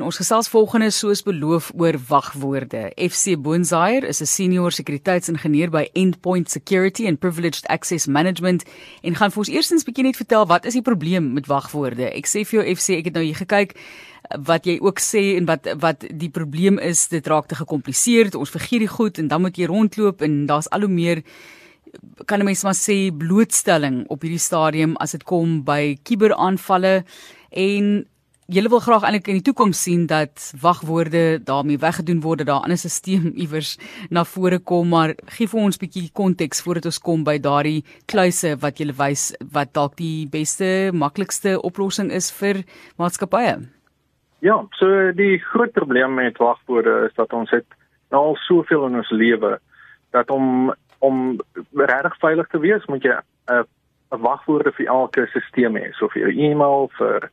Ons gesels volgende soos beloof oor wagwoorde. FC Boonzaier is 'n senior sekuriteitsingenieur by Endpoint Security and Privileged Access Management en gaan vir ons eerstens bietjie net vertel wat is die probleem met wagwoorde. Ek sê vir jou FC, ek het nou hier gekyk wat jy ook sê en wat wat die probleem is, dit raak te gekompliseerd. Ons vergeet die goed en dan moet jy rondloop en daar's al hoe meer kan 'n mens maar sê blootstelling op hierdie stadium as dit kom by kuberaanvalle en julle wil graag eintlik in die toekoms sien dat wagwoorde daarmee weggedoen word, daar 'n ander stelsel iewers na vore kom, maar gee vir ons 'n bietjie konteks voordat ons kom by daardie kluise wat julle wys wat dalk die beste, maklikste oplossing is vir maatskappye. Ja, so die groot probleem met wagwoorde is dat ons het nou al soveel in ons lewe dat om om regtig veilig te wees, moet jy 'n 'n wagwoorde vir elke stelsel hê, so vir jou e-mail, vir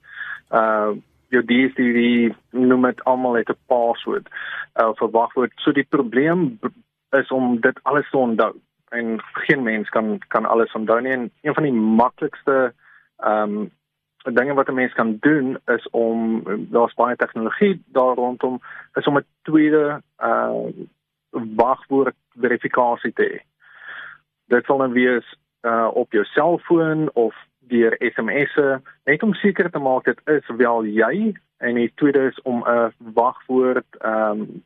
uh jou DSTV noem dit almal het 'n password uh vir wagwoord. So die probleem is om dit alles te onthou en geen mens kan kan alles onthou nie en een van die maklikste ehm um, dinge wat 'n mens kan doen is om daar's baie tegnologie daar rondom is om 'n tweede uh wagwoord verifikasie te hê. Dit sal dan wees uh op jou selfoon of deur SMS'e net om seker te maak dit is wel jy en die tweede is om 'n wagwoord ehm um,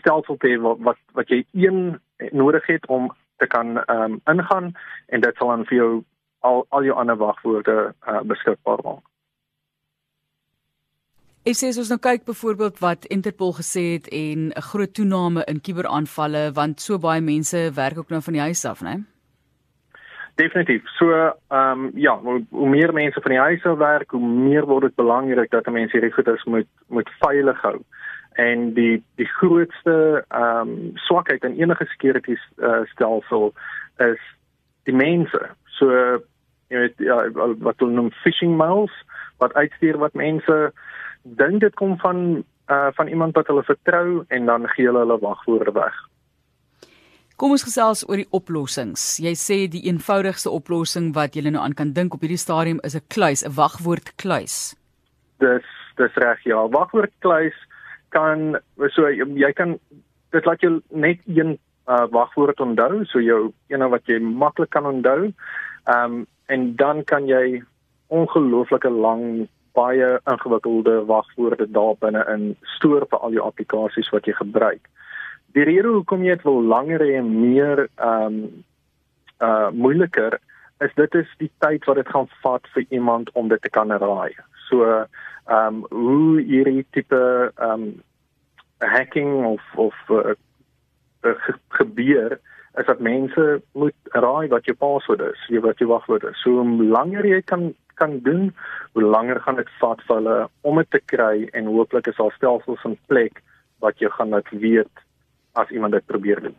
stelsel te hê wat, wat wat jy een nodig het om te kan ehm um, ingaan en dit sal dan vir jou al al jou ander wagwoorde uh, beskikbaar maak. Ek sê as ons nou kyk byvoorbeeld wat Interpol gesê het en 'n groot toename in kuberaanvalle want so baie mense werk ook nou van die huis af, né? Nee? Definitief. So, ehm um, ja, hoe, hoe meer mense van die huis af werk, hoe meer word dit belangrik dat mense hierdie goeders moet moet veilig hou. En die die grootste ehm um, swakheid in enige security uh, stelsel is die mense. So, jy weet ja, wat hulle noem phishing mails wat uitstuur wat mense dink dit kom van uh van iemand wat hulle vertrou en dan gee hulle hulle wagwoorde weg. Kom ons gesels oor die oplossings. Jy sê die eenvoudigste oplossing wat jy nou aan kan dink op hierdie stadium is 'n kluis, 'n wagwoord kluis. Dis dis reg ja, wagwoord kluis kan so jy kan dit laat jou net een uh, wagwoord onthou, so jou een wat jy maklik kan onthou. Ehm um, en dan kan jy ongelooflike lang baie ingewikkelde wagwoorde daar binne in stoor vir al jou applikasies wat jy gebruik die rede hoekom jy dit wil langer en meer ehm um, uh moeiliker is dit is die tyd wat dit gaan vat vir iemand om dit te kan raai. So ehm um, hoe hierdie tipe ehm um, hacking of of uh, uh, gebeur is dat mense moet raai wat jou password is, jy wat jou wagwoord is. So hoe langer jy kan kan doen, hoe langer gaan dit vat vir hulle om dit te kry en hooplik is daar stelsels in plek wat jy gaan laat weet as iemand dit probeer doen.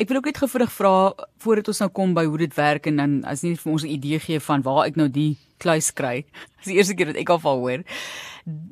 Ek wil ook net gefrig vra voordat ons nou kom by hoe dit werk en dan as nie vir ons 'n idee gee van waar ek nou die kluis kry. Dis die eerste keer dat ek al van hoor.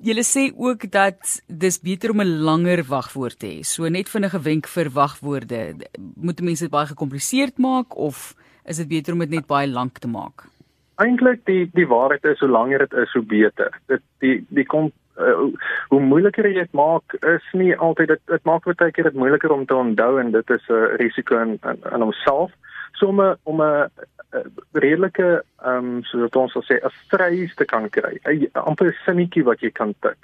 Julle sê ook dat dis beter om 'n langer wagwoord te hê. So net vinnige wenk vir wagwoorde. Moet mense dit baie gekompliseerd maak of is dit beter om dit net baie lank te maak? Eintlik die die waarheid is hoe langer dit is hoe beter. Dit die die kom uh, hoe moeiliker jy dit maak is nie altyd dit dit maak baie keer dit moeiliker om te onthou en dit is 'n uh, risiko in in, in homself so om a, om 'n redelike ehm um, soos ons sal sê 'n vrees te kan kry 'n amper sinnetjie wat jy kan tik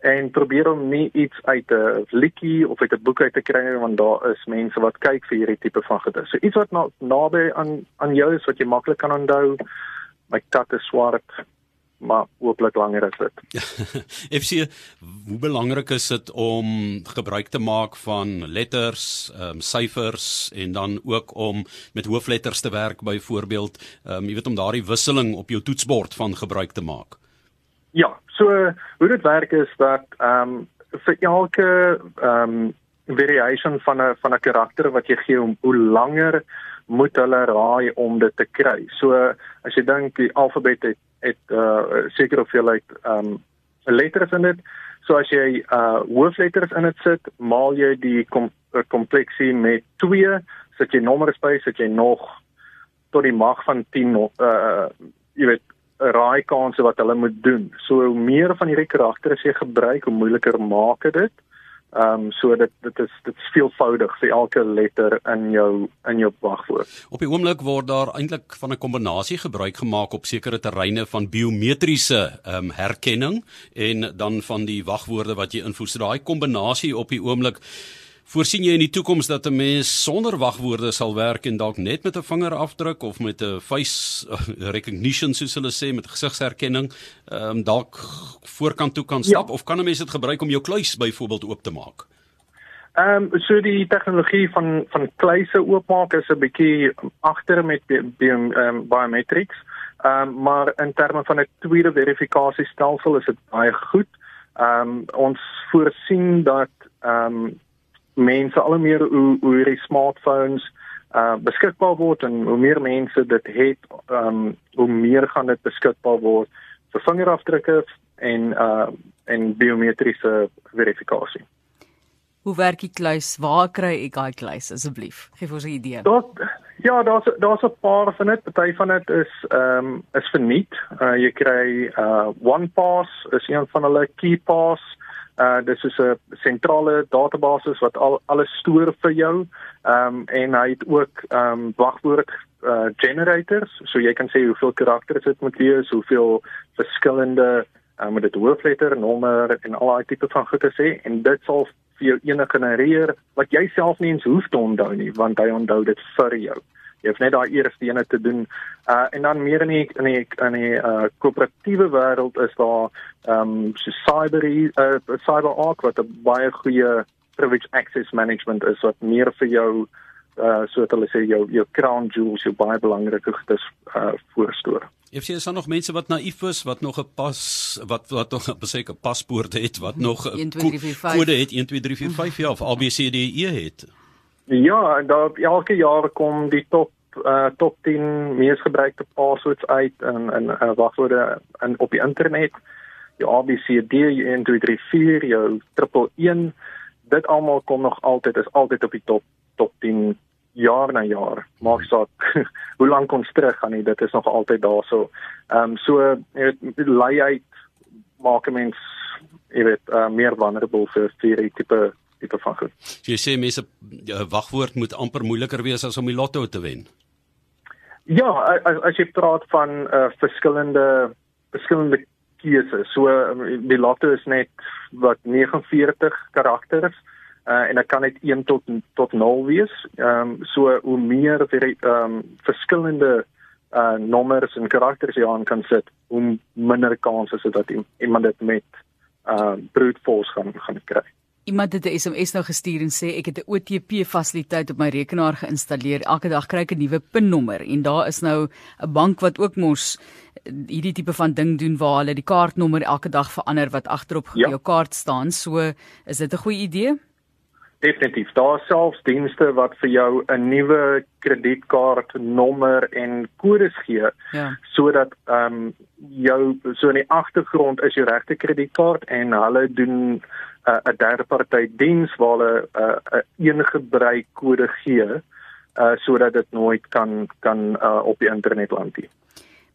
en probeer om nie iets uit 'n likkie of uit 'n boek uit te kry want daar is mense wat kyk vir hierdie tipe van gedagte. So iets wat na, naby aan aan jou is wat jy maklik kan onthou. My kat is swart maar hooplik langer as dit. FC, hoe belangrik is dit om gebruik te maak van letters, ehm um, syfers en dan ook om met hoofletters te werk byvoorbeeld, ehm um, jy weet om daardie wisseling op jou toetsbord van gebruik te maak? Ja, so hoe dit werk is dat ehm um, vir elke ehm um, variation van 'n van 'n karakter wat jy gee om hoe langer moet hulle raai om dit te kry. So as jy dink die alfabet het het uh seker of jy like um letters in dit. So as jy uh hoofletters in dit sit, maal jy die kom, kompleksie met 2, sit jy nommers by, sit jy nog tot die mag van 10 uh jy weet raai kanse wat hulle moet doen. So hoe meer van hierdie karakters jy gebruik, hoe moeiliker maak dit. Ehm um, so dit dit is dit is veelvoudig vir elke letter in jou in jou wagwoord. Op die oomblik word daar eintlik van 'n kombinasie gebruik gemaak op sekere terreine van biometriese ehm um, herkenning en dan van die wagwoorde wat jy invoer. So daai kombinasie op die oomblik Voorsien jy in die toekoms dat 'n mens sonder wagwoorde sal werk en dalk net met 'n vingerafdruk of met 'n face uh, recognition soos hulle sê met gesigsherkenning, ehm um, dalk voorkant toe kan stap ja. of kan 'n mens dit gebruik om jou kluis byvoorbeeld oop te maak? Ehm um, so die tegnologie van van kluise oopmaak is 'n bietjie agter met die ehm um, biometrics. Ehm um, maar in terme van 'n tweede verifikasiestelsel is dit baie goed. Ehm um, ons voorsien dat ehm um, mense al hoe meer hoe hoe hierdie smartphones uh beskikbaar word en hoe meer mense dit het, um hoe meer gaan dit beskikbaar word vir vingerafdrukke en uh en biometriese verifikasie. Hoe werk die kluis? Waar kry ek daai kluis asseblief? Geef ons 'n idee. Dat ja, daar's daar's 'n paar van dit. Party van dit is ehm um, is verniet. Uh jy kry uh OnePass, is een van hulle KeyPass. Uh dis is 'n sentrale database wat al alles stoor vir jou. Ehm um, en hy het ook ehm um, wagwoord uh generators, so jy kan sê hoeveel karakters dit moet wees, hoeveel verskillende uh met dit hoofletter, nommer en al daai tipe van goeie sê en dit sal vir jou enige genereer wat jy self nie eens hoef te onthou nie, want hy onthou dit vir jou jy het net daai eerste ene te doen uh en dan meer in die in die in die uh koöperatiewe wêreld is daar ehm um, so cyber uh cyberark wat 'n baie goeie privilege access management is wat meer vir jou uh so dat hulle sê jou jou crown jewels jou baie belangrike goedes uh voorstoor. Ek sien daar nog mense wat naïef is, wat nog 'n pas wat wat nog 'n beseker paspoort het, wat nog 'n kode het 1 2 3 4 5 ja, of ABCDE het. Ja, daar elke jaar kom die top uh top 10 mees gebruikte passwords uit in in uh, wagwoorde in op die internet. Jou ABCD, jou 1234, jou 111, dit almal kom nog altyd is altyd op die top top 10 jaar na jaar. Maak saak hoe lank ons terug gaan nie, dit is nog altyd daarso. Ehm so jy weet lei uit maak 'n mens jy weet uh, meer vulnerable vir hierdie tipe tipe van goed. So jy sê mense 'n ja, wagwoord moet amper moeiliker wees as om die lotto te wen. Ja, as, as jy praat van uh, verskillende verskillende keuses. So um, die lotto is net wat 49 karakters uh, en dit kan net 1 tot tot 0 wees. Ehm um, so hoe meer vir ehm um, verskillende uh nommers en karakters jy aan kan sit, hoe minder kans is dit dat iemand dit met uh brute force gaan gaan kry. Iemand het 'n SMS nou gestuur en sê ek het 'n OTP fasiliteit op my rekenaar geïnstalleer. Elke dag kry ek 'n nuwe PIN-nommer en daar is nou 'n bank wat ook mos hierdie tipe van ding doen waar hulle die kaartnommer elke dag verander wat agterop ja. jou kaart staan. So is dit 'n goeie idee? Definitief. Daar selfs dienste wat vir jou 'n nuwe kredietkaartnommer en kodes gee ja. sodat ehm um, jou so in die agtergrond is jou regte kredietkaart en hulle doen 'n uh, derde party diens waar hulle 'n uh, 'n een gebruik kode gee uh sodat dit nooit kan kan uh op die internet land nie.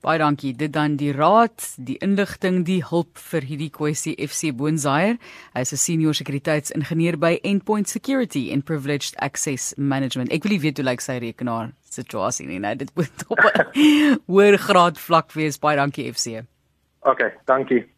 Baie dankie. Dit dan die raad, die inligting, die hulp vir hierdie kwessie FC Boonzaier. Hy is 'n senior sekuriteitsingenieur by Endpoint Security and Privileged Access Management. Ek wil weet hoe lyk sy rekenaar situasie nie. Nou dit moet op 'n hoër graad vlak wees. Baie dankie FC. Okay, dankie.